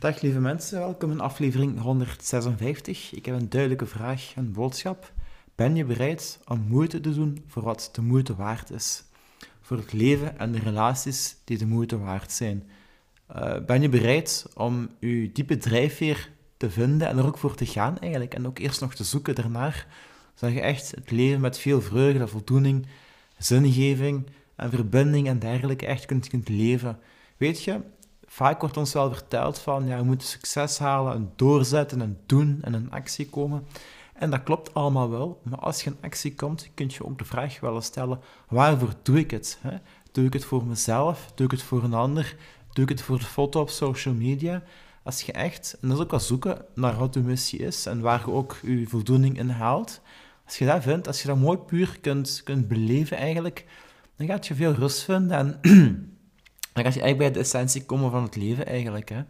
Dag lieve mensen, welkom in aflevering 156. Ik heb een duidelijke vraag, een boodschap. Ben je bereid om moeite te doen voor wat de moeite waard is? Voor het leven en de relaties die de moeite waard zijn. Uh, ben je bereid om je diepe drijfveer te vinden en er ook voor te gaan eigenlijk? En ook eerst nog te zoeken daarnaar, zodat je echt het leven met veel vreugde, voldoening, zingeving en verbinding en dergelijke echt kunt, kunt leven. Weet je, vaak wordt ons wel verteld van, ja, we moeten succes halen en doorzetten en doen en in actie komen. En dat klopt allemaal wel, maar als je in actie komt, kun je ook de vraag wel stellen, waarvoor doe ik het? Hè? Doe ik het voor mezelf? Doe ik het voor een ander? Doe ik het voor de foto op social media? Als je echt, en dat is ook wel zoeken naar wat je missie is en waar je ook je voldoening in haalt, als je dat vindt, als je dat mooi puur kunt, kunt beleven eigenlijk, dan gaat je veel rust vinden en dan ga je eigenlijk bij de essentie komen van het leven eigenlijk. Hè.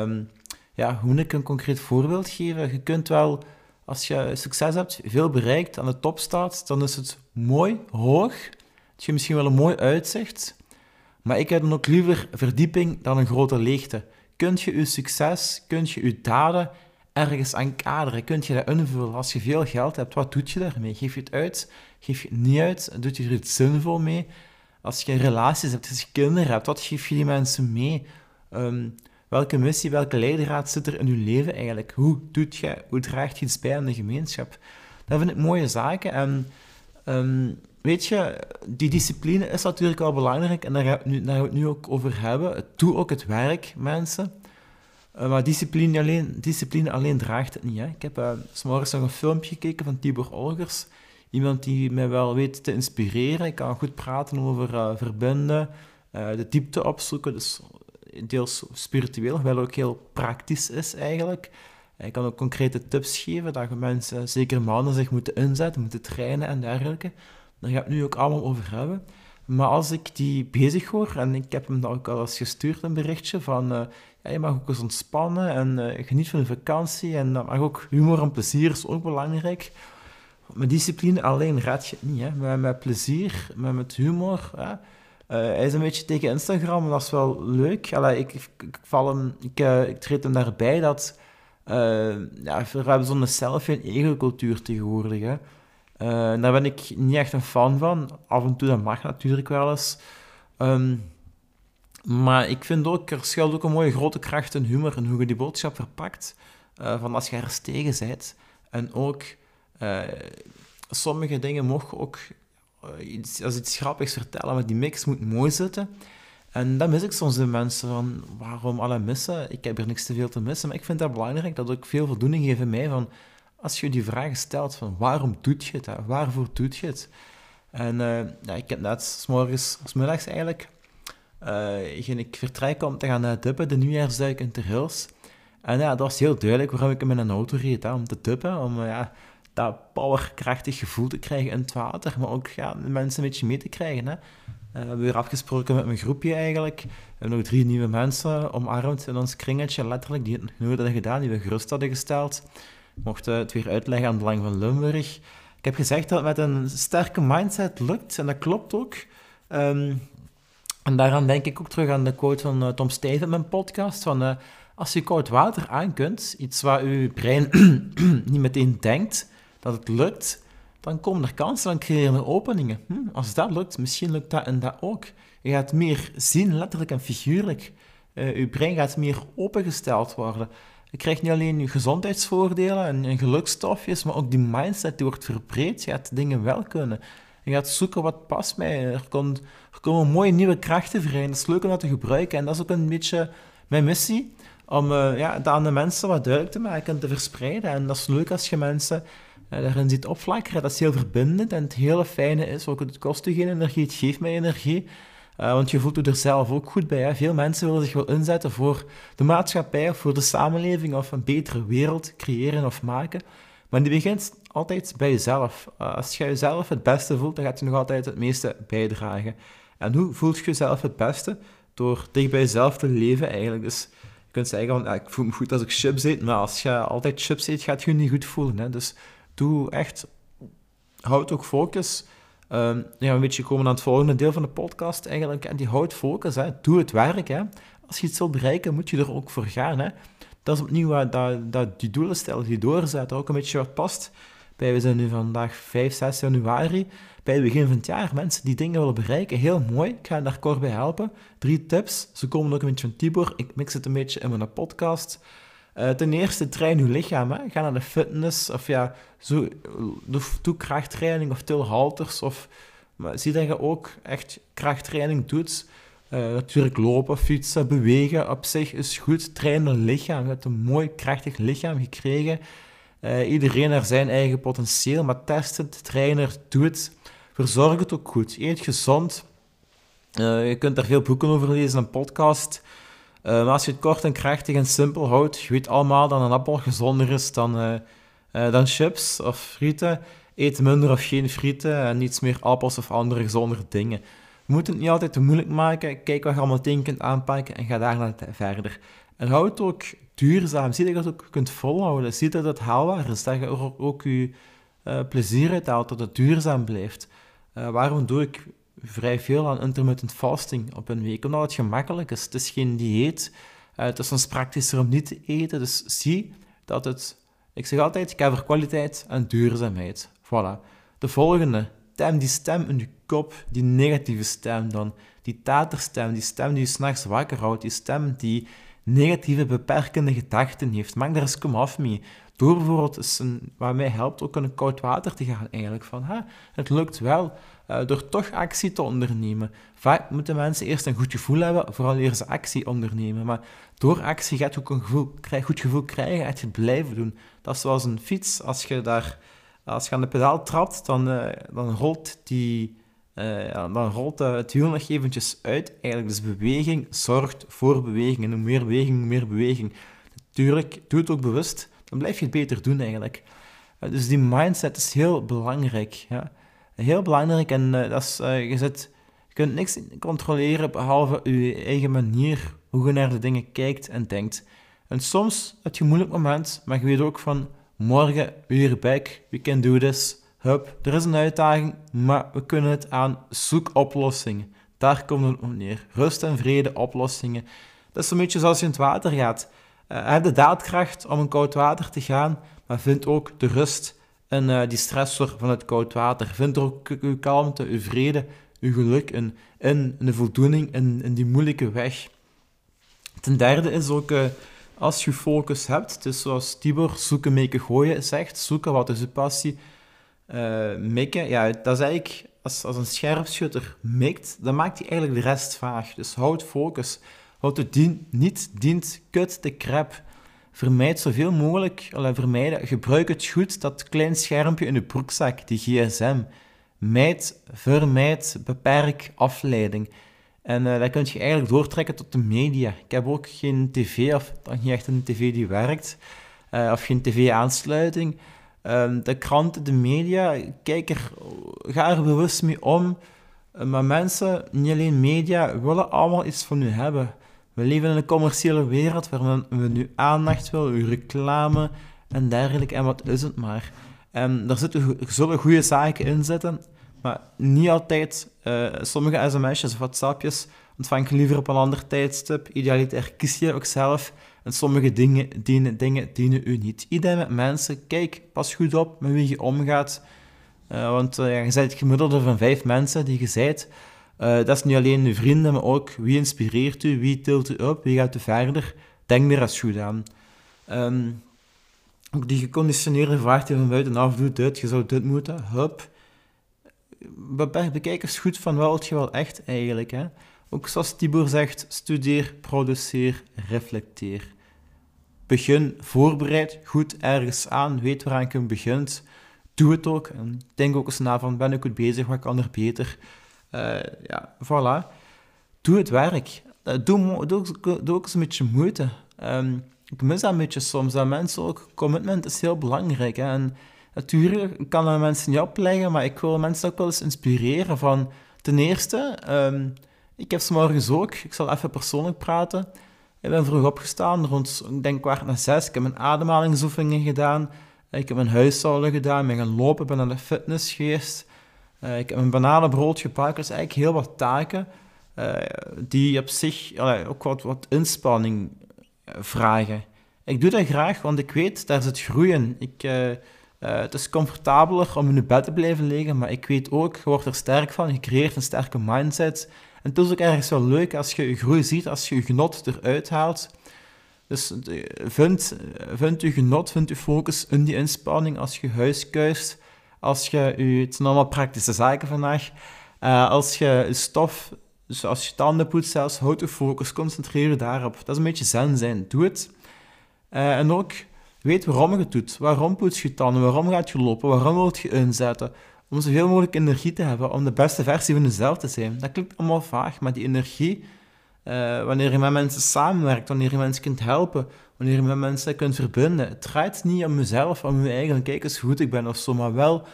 Um, ja, hoe ik een concreet voorbeeld geven? Je kunt wel, als je succes hebt, veel bereikt, aan de top staat, dan is het mooi, hoog. Het je misschien wel een mooi uitzicht. Maar ik heb dan ook liever verdieping dan een grote leegte. Kunt je je succes, kunt je je daden ergens aan kaderen? Kunt je dat invullen? Als je veel geld hebt, wat doet je daarmee? Geef je het uit? Geef je het niet uit? Doet je er iets zinvol mee? Als je relaties hebt, als je kinderen hebt, wat geef je die mensen mee? Ehm, welke missie, welke leidraad zit er in je leven eigenlijk? Hoe doet je, hoe draagt je iets bij aan de gemeenschap? Dat vind ik mooie zaken. En ehm, weet je, die discipline is natuurlijk wel belangrijk en daar gaan we het nu, ook over hebben. Doe ook het werk, mensen. Uh, maar discipline alleen, discipline alleen draagt het niet. Hè. Ik heb uh, nog een filmpje gekeken van Tibor Olgers iemand die mij wel weet te inspireren. Ik kan goed praten over uh, verbinden, uh, de diepte opzoeken. Dus deels spiritueel, wel ook heel praktisch is eigenlijk. Ik kan ook concrete tips geven dat mensen, zeker mannen, zich moeten inzetten, moeten trainen en dergelijke. Daar ga ik nu ook allemaal over hebben. Maar als ik die bezig hoor, en ik heb hem dan ook al eens gestuurd, een berichtje van uh, ja, je mag ook eens ontspannen en uh, geniet van de vakantie en dat mag ook humor en plezier is ook belangrijk. Met discipline alleen raad je het niet. Hè. Met, plezier, met, humor. Hè. Uh, hij is een beetje tegen Instagram, dat is wel leuk. Allee, ik, ik, val hem, ik, uh, ik treed hem daarbij dat... Uh, ja, we hebben zo'n selfie- en ego-cultuur tegenwoordig. Hè. daar ben ik niet echt een fan van. Af en toe, dat mag natuurlijk wel eens. Um, maar ik vind ook, er schuilt ook een mooie grote kracht in humor en hoe je die boodschap verpakt. van als je ergens tegen bent. En ook uh, sommige dingen mogen ook uh, iets, als iets grappigs vertellen, maar die mix moet mooi zitten. En dan mis ik soms de mensen van, waarom alle missen? Ik heb er niks te veel te missen. Maar ik vind dat belangrijk, dat ook veel voldoening geeft mij van, als je die vraag stelt van, waarom doet je het? Waarvoor doet je het? En uh, ja, ik heb net, s morgens, s middags eigenlijk, uh, ik vertrek om te gaan dippen, de nieuwjaarsduik in Ter Hills. En ja, dat was heel duidelijk waarom ik in mijn auto reed, hè, om te dippen, om ja, dat powerkrachtig gevoel te krijgen in het water, maar ook ja, mensen een beetje mee te krijgen. Hè. Uh, we hebben weer afgesproken met mijn groepje eigenlijk. We hebben nog drie nieuwe mensen omarmd in ons kringetje, letterlijk, die het nooit hadden gedaan, die we gerust hadden gesteld. Mochten het weer uitleggen aan het Belang van Limburg. Ik heb gezegd dat het met een sterke mindset lukt, en dat klopt ook. Um, en daaraan denk ik ook terug aan de quote van uh, Tom Steven in mijn podcast, van... Uh, als je koud water aan kunt, iets waar je brein niet meteen denkt, dat het lukt, dan komen er kansen, dan creëren er openingen. Hm, als dat lukt, misschien lukt dat en dat ook. Je gaat meer zien, letterlijk en figuurlijk. Uh, je brein gaat meer opengesteld worden. Je krijgt niet alleen je gezondheidsvoordelen en, en gelukstofjes, maar ook die mindset die wordt verbreed. Je gaat dingen wel kunnen. Je gaat zoeken wat past mij. Er, er komen mooie nieuwe krachten vrij. Dat is leuk om dat te gebruiken. En dat is ook een beetje mijn missie. Om uh, ja, dat aan de mensen wat duidelijk te maken en te verspreiden. En dat is leuk als je mensen uh, daarin ziet opflakkeren. Dat is heel verbindend. En het hele fijne is ook, het kost je geen energie, het geeft mij energie. Uh, want je voelt er zelf ook goed bij. Hè? Veel mensen willen zich wel inzetten voor de maatschappij of voor de samenleving of een betere wereld creëren of maken. Maar die begint altijd bij jezelf. Als je jezelf het beste voelt, dan gaat je nog altijd het meeste bijdragen. En hoe voelt je jezelf het beste? Door dicht bij jezelf te leven eigenlijk. Dus je kunt zeggen, van, ja, ik voel me goed als ik chips eet, maar als je altijd chips eet, gaat je je niet goed voelen. Hè? Dus doe echt, houd ook focus. Um, ja, een beetje komen aan het volgende deel van de podcast eigenlijk. En die houdt focus, hè. doe het werk. Hè. als je iets wilt bereiken, moet je er ook voor gaan. Hè? Dat is opnieuw dat, dat die doelen stellen, die doorzetten, ook een beetje wat past. Bij, we zijn nu vandaag 5, 6 januari. Bij het begin van het jaar, mensen die dingen willen bereiken, heel mooi. Ik ga daar kort bij helpen. Drie tips. Ze komen ook een beetje van Tibor. Ik mix het een beetje in mijn podcast. Uh, ten eerste, train je lichaam. Hè. Ga naar de fitness of ja, zo, doe krachttraining of til halters. Of, maar zie dat je ook echt krachttraining doet. Uh, natuurlijk lopen, fietsen, bewegen op zich is goed. Trainen lichaam. Je hebt een mooi, krachtig lichaam gekregen. Uh, iedereen naar zijn eigen potentieel, maar test het, trainer, doe het. Verzorg het ook goed. Eet gezond. Uh, je kunt daar veel boeken over lezen, een podcast. maar als je het kort en krachtig en simpel houdt, je weet allemaal dat een appel gezonder is dan, dan chips of frieten. Eet minder of geen frieten en niets meer appels of andere gezondere dingen. We moeten het niet altijd te moeilijk maken. Kijk wat je allemaal meteen kunt aanpakken en ga daarna verder. En houd ook duurzaam. Zie dat je het ook kunt volhouden. Zie dat het haalbaar is. Dat je er ook je uh, plezier uit haalt, dat het duurzaam blijft. Uh, waarom doe ik vrij veel aan intermittent fasting op een week? Omdat het gemakkelijk is. Het is geen dieet. Uh, het is soms praktischer om niet te eten. Dus zie dat het... Ik zeg altijd, ik heb voor kwaliteit en duurzaamheid. Voilà. De volgende. Tem die stem in je kop, die negatieve stem dan. Die taterstem, die stem die je s'nachts wakker houdt. Die stem die negatieve, beperkende gedachten heeft. Maak daar eens kom af mee. Door bijvoorbeeld, een, wat mij helpt, ook in koud water te gaan eigenlijk. Van, het lukt wel. Uh, door toch actie te ondernemen. Vaak moeten mensen eerst een goed gevoel hebben, vooral eerst ze actie ondernemen. Maar door actie gaat je ook een gevoel, goed gevoel krijgen en je blijven doen. Dat is zoals een fiets. Als je, daar, als je aan de pedaal trapt, dan, uh, dan rolt die ja, dan rolt het wiel nog eventjes uit. Eigenlijk, dus beweging zorgt voor beweging. En hoe meer beweging, hoe meer beweging. Natuurlijk, doe het ook bewust, dan blijf je het beter doen eigenlijk. Uh, dus die mindset is heel belangrijk. Ja. Heel belangrijk en dat is, je, je kunt niks controleren behalve je eigen manier hoe je naar de dingen kijkt en denkt. En soms heb je een moeilijk moment, maar je weet ook van morgen weer back, we can do this. Hup, er is een uitdaging, maar we kunnen het aan. Zoek oplossingen. Daar komt het op neer. Rust en vrede, oplossingen. Dat is een beetje zoals je in het water gaat. Heb de daadkracht om in koud water te gaan, maar vind ook de rust en uh, die stressor van het koud water. Vind ook uw kalmte, uw vrede, uw geluk in, de voldoening in, in die moeilijke weg. Ten derde is ook, uh, als je focus hebt, dus zoals Tibor zoeken, meken, gooien zegt, zoeken wat is je passie, uh, mikken, ja, dat is eigenlijk, als, als een scherpschutter mikt, dan maakt hij eigenlijk de rest vaag. Dus houd focus. Houd het niet dient, kut de crap. Vermijd zoveel mogelijk, vermijden, gebruik het goed, dat klein schermpje in je broekzak, die gsm. Mijd, vermijd, beperk afleiding. En uh, dat kun je eigenlijk doortrekken tot de media. Ik heb ook geen tv, of niet echt een tv die werkt, uh, of geen tv-aansluiting. Ehm, de kranten, de media, kijk er, ga er bewust mee om. Eh, maar mensen, niet alleen media, willen allemaal iets van u hebben. We leven in een commerciële wereld waar we nu aandacht willen, uw reclame en dergelijke. En wat is het maar? En daar zitten, zullen goede zaken in zitten, maar niet altijd. Uh, sommige sms'jes of whatsappjes ontvang je liever op een ander tijdstip. Idealiter kies je ook zelf. En sommige dingen dienen, dingen dienen u niet. Iedereen met mensen, kijk, pas goed op met wie je omgaat. Uh, want uh, je bent het gemiddelde van vijf mensen die je zijt. Uh, dat is niet alleen uw vrienden, maar ook wie inspireert u, wie tilt u op, wie gaat u verder. Denk er eens goed aan. Um, ook die geconditioneerde vraag die van buitenaf doet, dit, je zou dit moeten, hup. Bekijk eens goed van wat je wel echt eigenlijk. Hè? Ook zoals Tibor zegt, studeer, produceer, reflecteer. Begin voorbereid, goed ergens aan, weet waaraan je begint. Doe het ook. En denk ook eens na van, ben ik goed bezig, wat kan er beter? Uh, ja, voilà. Doe het werk. Uh, doe, doe, ook eens een beetje moeite. Um, ik mis dat een beetje soms, dat mensen ook... Commitment is heel belangrijk. Hè? En natuurlijk kan dat mensen niet opleggen, maar ik wil mensen ook wel eens inspireren van... Ten eerste... Um, ik heb morgens ook, ik zal even persoonlijk praten. Ik ben vroeg opgestaan, rond, ik denk kwart na zes. Ik heb mijn ademhalingsoefeningen gedaan. Ik heb mijn huishouden gedaan, ben gaan lopen, ben naar de fitness geweest. Eh, ik heb een bananenbrood gepakt. Dus eigenlijk heel wat taken. die op zich ook wat, wat inspanning vragen. Ik doe dat graag, want ik weet, daar zit groeien. Ik, het is comfortabeler om in je bed te blijven liggen, maar ik weet ook, je wordt er sterk van, je creëert een sterke mindset. En het is ook ergens wel leuk als je je groei ziet, als je je genot eruit haalt. Dus vind, vind je genot, vind je focus in die inspanning als je huis kuist, als je, het zijn allemaal praktische zaken vandaag, uh, als je stof, dus als je tanden poetst zelfs, houd je focus, concentreer je daarop. Dat is een beetje zen zijn, doe het. En ook, weet waarom je het doet. Waarom poets je tanden, waarom gaat je lopen, waarom wil je inzetten. Om zoveel mogelijk energie te hebben, om de beste versie van jezelf te zijn. Dat klinkt allemaal vaag, maar die energie uh, wanneer je met mensen samenwerkt, wanneer je mensen kunt helpen, wanneer je met mensen kunt verbinden. Het draait niet om jezelf, om je eigen, kijk eens hoe goed ik ben of zo, maar wel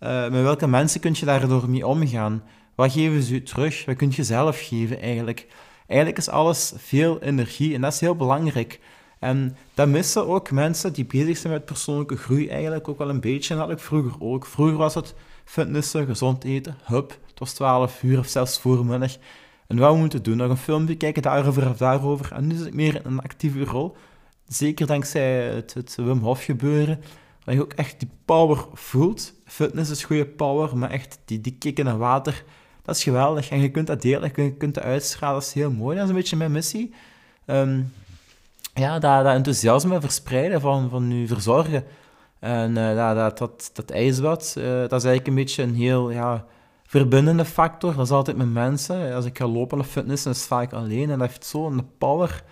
uh, met welke mensen kun je daardoor mee omgaan. Wat geven ze je terug? Wat kun je zelf geven eigenlijk? Eigenlijk is alles veel energie en dat is heel belangrijk. En dat missen ook mensen die bezig zijn met persoonlijke groei eigenlijk ook wel een beetje. En dat ik vroeger ook. Vroeger was het fitnessen, gezond eten, hup, het was 12 uur of zelfs voormiddag. En wat we moeten doen, nog een filmpje kijken daarover of daarover. En nu zit ik meer in een actieve rol. Zeker dankzij het, het Wim Hof gebeuren. Dat je ook echt die power voelt. Fitness is goede power, maar echt die, die kick in het water, dat is geweldig. En je kunt dat delen, je kunt dat uitstralen, dat is heel mooi. Dat is een beetje mijn missie. Um, ja, dat, dat enthousiasme verspreiden van, van je verzorgen. En uh, dat, dat, dat, dat ijsbad, uh, dat is eigenlijk een beetje een heel... Ja, verbindende factor. Dat is altijd met mensen. Als ik ga lopen of fitness, dan is het vaak alleen. En dat heeft zo'n power.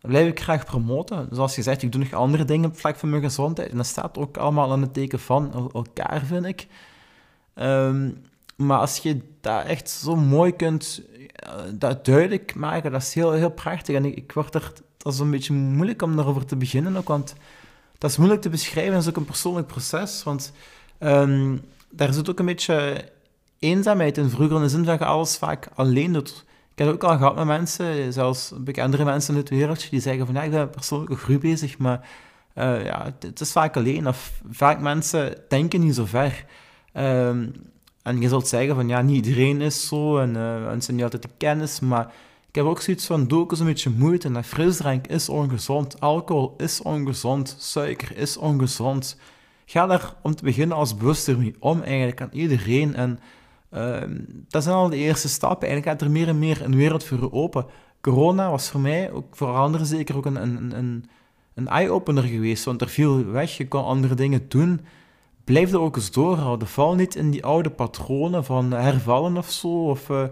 Dat blijf ik graag promoten. Zoals je zegt, ik doe nog andere dingen op het vlak van mijn gezondheid. En dat staat ook allemaal aan het teken van elkaar, vind ik. Ehm, maar als je dat echt zo mooi kunt uh, dat duidelijk maken, dat is heel, heel prachtig. En ik, ik word er, dat is een beetje moeilijk om daarover te beginnen ook, want dat is moeilijk te beschrijven. Dat is ook een persoonlijk proces, want um, daar zit ook een beetje eenzaamheid in vroeger, in de zin dat je alles vaak alleen doet. Ik heb ook al gehad met mensen, zelfs bekendere mensen in het wereldje, die zeggen van ja, ik ben persoonlijke groei bezig, maar uh, ja, het is vaak alleen. Of vaak mensen denken niet zo ver. Um, en je zult zeggen van ja, niet iedereen is zo en uh, mensen niet altijd de kennis, maar heb ook zoiets van, doe eens een beetje moeite. En frisdrank is ongezond, alcohol is ongezond, suiker is ongezond. Ga daar om te beginnen als bewuster mee om eigenlijk aan iedereen. En Ehm, dat zijn al de eerste stappen. Eigenlijk gaat er meer en meer een wereld voor je open. Corona was voor mij, ook voor anderen zeker, ook een, een, een, een eye-opener geweest. Want er viel weg, je kon andere dingen doen. Blijf er ook eens doorhouden. Val niet in die oude patronen van hervallen of zo. Of, uh,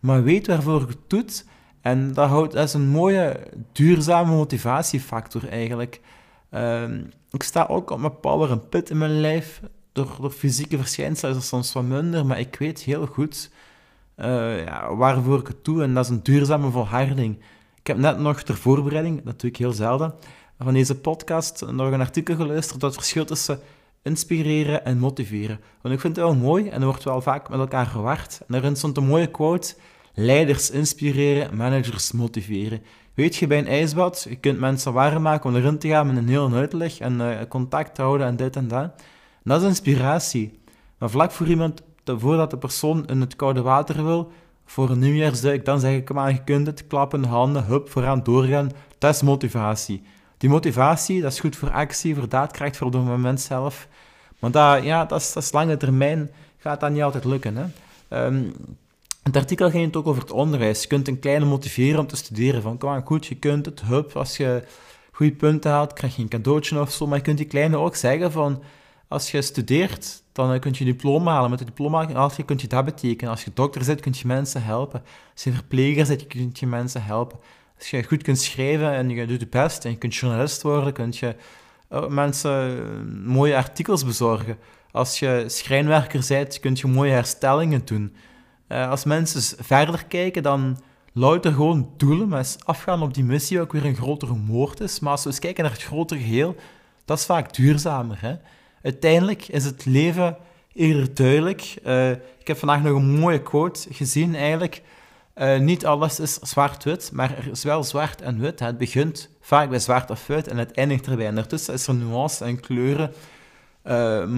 maar weet waarvoor je het doet. En dat, houdt, dat is een mooie, duurzame motivatiefactor eigenlijk. Ehm, ik sta ook op mijn power en pit in mijn lijf door, fysieke verschijnselen is dat soms wat minder, maar ik weet heel goed uh, ja, waarvoor ik het doe. En dat is een duurzame volharding. Ik heb net nog ter voorbereiding, dat doe ik heel zelden, van deze podcast nog een artikel geluisterd dat het verschil tussen inspireren en motiveren. Want ik vind het wel mooi en er wordt wel vaak met elkaar verward. En daarin stond een mooie quote: Leiders inspireren, managers motiveren. Weet je, bij een ijsbad, je kunt mensen warm maken om erin te gaan met een heel uitleg en uh, contact houden en dit en dat dat is inspiratie. Maar vlak voor iemand, voordat de persoon in het koude water wil, voor een nieuwjaarsduik, dan zeg ik, kom aan, je kunt het, klappen, handen, hup, vooraan doorgaan. Dat is motivatie. Die motivatie, dat is goed voor actie, voor daadkracht, voor het moment zelf. Maar dat, ja, dat is, dat lange termijn, gaat dat niet altijd lukken. Hè? Um, het artikel ging het ook over het onderwijs. Je kunt een kleine motiveren om te studeren. Van, kom aan, goed, je kunt het, hup, als je goede punten haalt, krijg je een cadeautje of zo. Maar je kunt die kleine ook zeggen van, als je studeert, dan kun je diploma halen. Met het diploma als je, kun je dat betekenen. Als je dokter bent, kun je mensen helpen. Als je verpleger bent, kun je mensen helpen. Als je goed kunt schrijven en je doet het best en je kunt journalist worden, kun je uh, mensen uh, mooie artikels bezorgen. Als je schrijnwerker bent, kun je mooie herstellingen doen. Uh, als mensen verder kijken, dan louter gewoon doelen, maar eens afgaan op die missie ook weer een grotere moord is. Maar als we eens kijken naar het grotere geheel, dat is vaak duurzamer. Hè? uiteindelijk is het leven eerder duidelijk. Uh, ik heb vandaag nog een mooie quote gezien eigenlijk. Uh, niet alles is zwart-wit, maar er is wel zwart en wit. Het begint vaak bij zwart of wit en het eindigt erbij. En daartussen is er nuance en kleuren.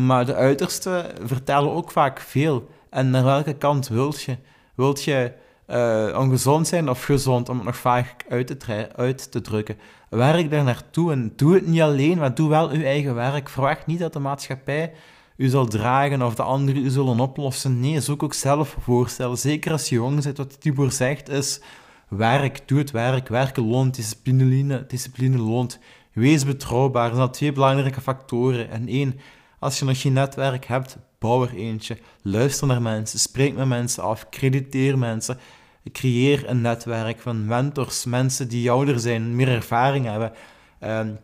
Maar de uitersten vertellen ook vaak veel. En naar welke kant wilt je? Wilt je uh, ongezond zijn of gezond, om het nog vaak uit te, uit te drukken. Werk daar naartoe en doe het niet alleen, maar doe wel uw eigen werk. Verwacht niet dat de maatschappij u zal dragen of de anderen u zullen oplossen. Nee, zoek ook zelf voorstellen. Zeker als je jong bent, wat Tibor zegt is, werk, doe het werk. Werken loont, discipline, discipline loont. Wees betrouwbaar. Dat zijn twee belangrijke factoren. En één, als je nog geen netwerk hebt, bouw er eentje. Luister naar mensen, spreek met mensen af, crediteer mensen. Creëer een netwerk van mentors, mensen die ouder zijn, meer ervaring hebben. Um,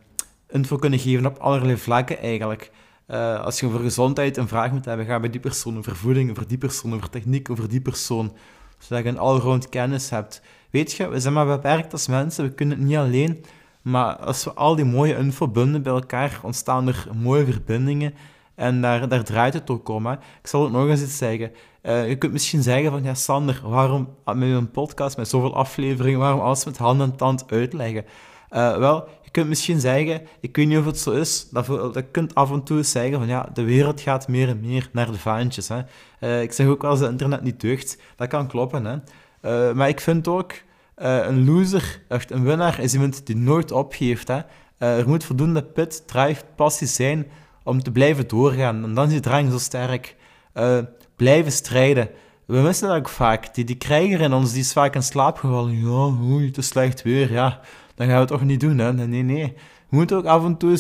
info kunnen geven op allerlei vlakken eigenlijk. Uh, als je over gezondheid een vraag moet hebben, ga bij die persoon over voeding, over die persoon, over techniek, over die persoon. Zodat je een all-round kennis hebt. Weet je, we zijn maar beperkt als mensen, we kunnen het niet alleen. Maar als we al die mooie info bunden bij elkaar, ontstaan er mooie verbindingen. En daar, daar draait het ook om. Hè. Ik zal het nog eens iets zeggen. Uh, je kunt misschien zeggen van, ja Sander, waarom met een podcast met zoveel afleveringen, waarom alles met hand en tand uitleggen? Uh, wel, je kunt misschien zeggen, ik weet niet of het zo is, dat, je kunt af en toe zeggen van ja, de wereld gaat meer en meer naar de vaantjes. Hè. Uh, ik zeg ook wel als het internet niet deugt, dat kan kloppen. Hè. Maar ik vind ook, een loser, echt een winnaar, is iemand die nooit opgeeft. Hè. er moet voldoende pit, drive, passie zijn om te blijven doorgaan. En dan is die drang zo sterk. blijven strijden. We missen dat ook vaak. Die, die krijger in ons, die is vaak in slaap gevallen. Ja, oei, het slecht weer, ja dan gaan we het toch niet doen. Hè? Nee, nee. We moeten ook af en toe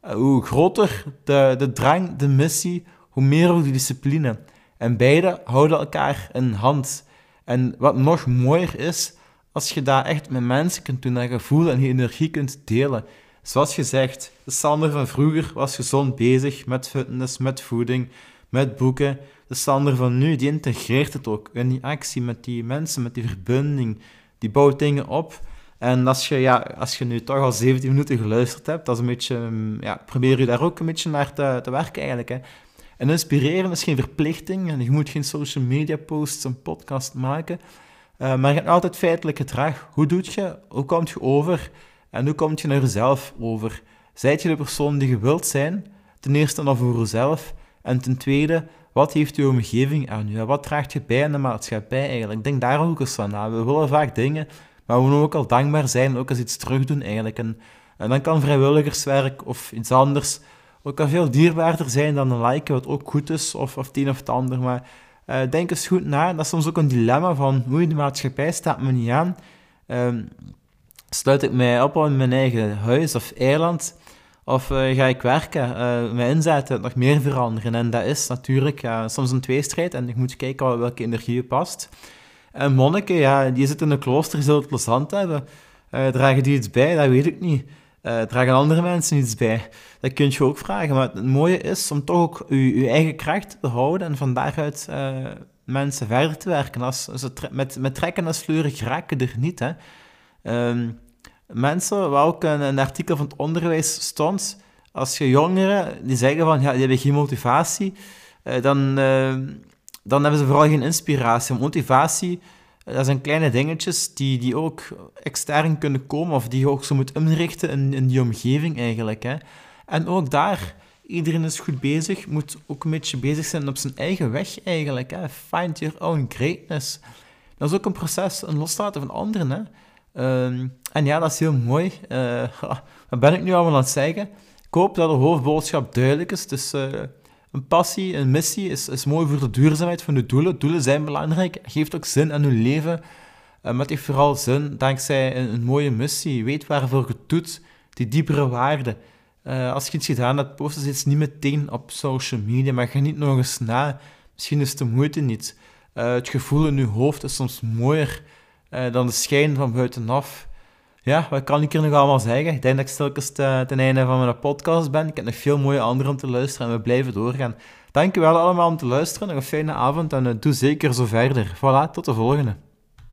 eh, hoe groter de, de drang, de missie, hoe meer ook de discipline. En beide houden elkaar in hand. En wat nog mooier is, als je dat echt met mensen kunt doen, dat gevoel en die energie kunt delen. Zoals gezegd, de Sander van vroeger was gezond bezig met fitness, met voeding, met boeken. De Sander van nu, die integreert het ook in die actie met die mensen, met die verbinding. Die bouwt dingen op. En als je, ja, als je nu toch al 17 minuten geluisterd hebt, dat is een beetje, mm, ja, probeer je daar ook een beetje naar te, te werken eigenlijk. Hè. En inspireren is geen verplichting en je moet geen social media posts en podcast maken. Uh, maar je hebt altijd feitelijk gedrag. Hoe doe je? Hoe kom je over? En hoe kom je naar jezelf over? Zijt je de persoon die je wilt zijn? Ten eerste dan voor jezelf. En ten tweede, wat heeft je omgeving aan je? Wat draagt je bij aan de maatschappij eigenlijk? Denk daar ook eens aan na. We willen vaak dingen maar we moeten ook al dankbaar zijn, ook als iets terugdoen eigenlijk. En, en dan kan vrijwilligerswerk of iets anders ook al veel dierbaarder zijn dan een like, wat ook goed is, of, of het een of het ander. Maar uh, denk eens goed na. Dat is soms ook een dilemma van, hoe de maatschappij staat me niet aan. Uh, sluit ik mij op in mijn eigen huis of eiland, of uh, ga ik werken, uh, mijn inzetten, nog meer veranderen. En dat is natuurlijk soms een tweestrijd en ik moet kijken welke energie past. En monniken, ja, die zitten in een klooster, zullen het plezant hebben. Uh, dragen die iets bij? Dat weet ik niet. Uh, dragen andere mensen iets bij? Dat kun je ook vragen. Maar het mooie is om toch ook je, je eigen kracht te houden en van daaruit uh, mensen verder te werken. Als, als met, met trekken en sleuren geraken er niet. Hè. Um, mensen, waar ook een, een, artikel van het onderwijs stond, als je jongeren die zeggen van ja, die hebben geen motivatie, dan dan hebben ze vooral geen inspiratie. Motivatie, dat zijn kleine dingetjes die, die ook extern kunnen komen of die je ook zo moet inrichten in, in die omgeving eigenlijk. Hè. En ook daar, iedereen is goed bezig, moet ook een beetje bezig zijn op zijn eigen weg eigenlijk. Hè. Find your own greatness. Dat is ook een proces, een loslaten van anderen. Hè. Um, en ja, dat is heel mooi. Uh, wat ben ik nu allemaal aan het zeggen? Ik hoop dat de hoofdboodschap duidelijk is. Dus uh, een passie, een missie is, is mooi voor de duurzaamheid van de doelen. Doelen zijn belangrijk, geeft ook zin aan je leven. Uh, maar het heeft vooral zin dankzij een, mooie missie. Weet waarvoor je het doet, die diepere waarde. Als je iets gedaan hebt, post het niet meteen op social media, maar ga niet nog eens na. Misschien is de moeite niet. Het gevoel in je hoofd is soms mooier dan de schijn van buitenaf ja, wat kan ik hier nog allemaal zeggen? Ik denk dat ik stilkens ten einde van mijn podcast ben. Ik heb nog veel mooie andere om te luisteren en we blijven doorgaan. Dankjewel allemaal om te luisteren. Een fijne avond en eh, doe zeker zo verder. Voilà, tot de volgende.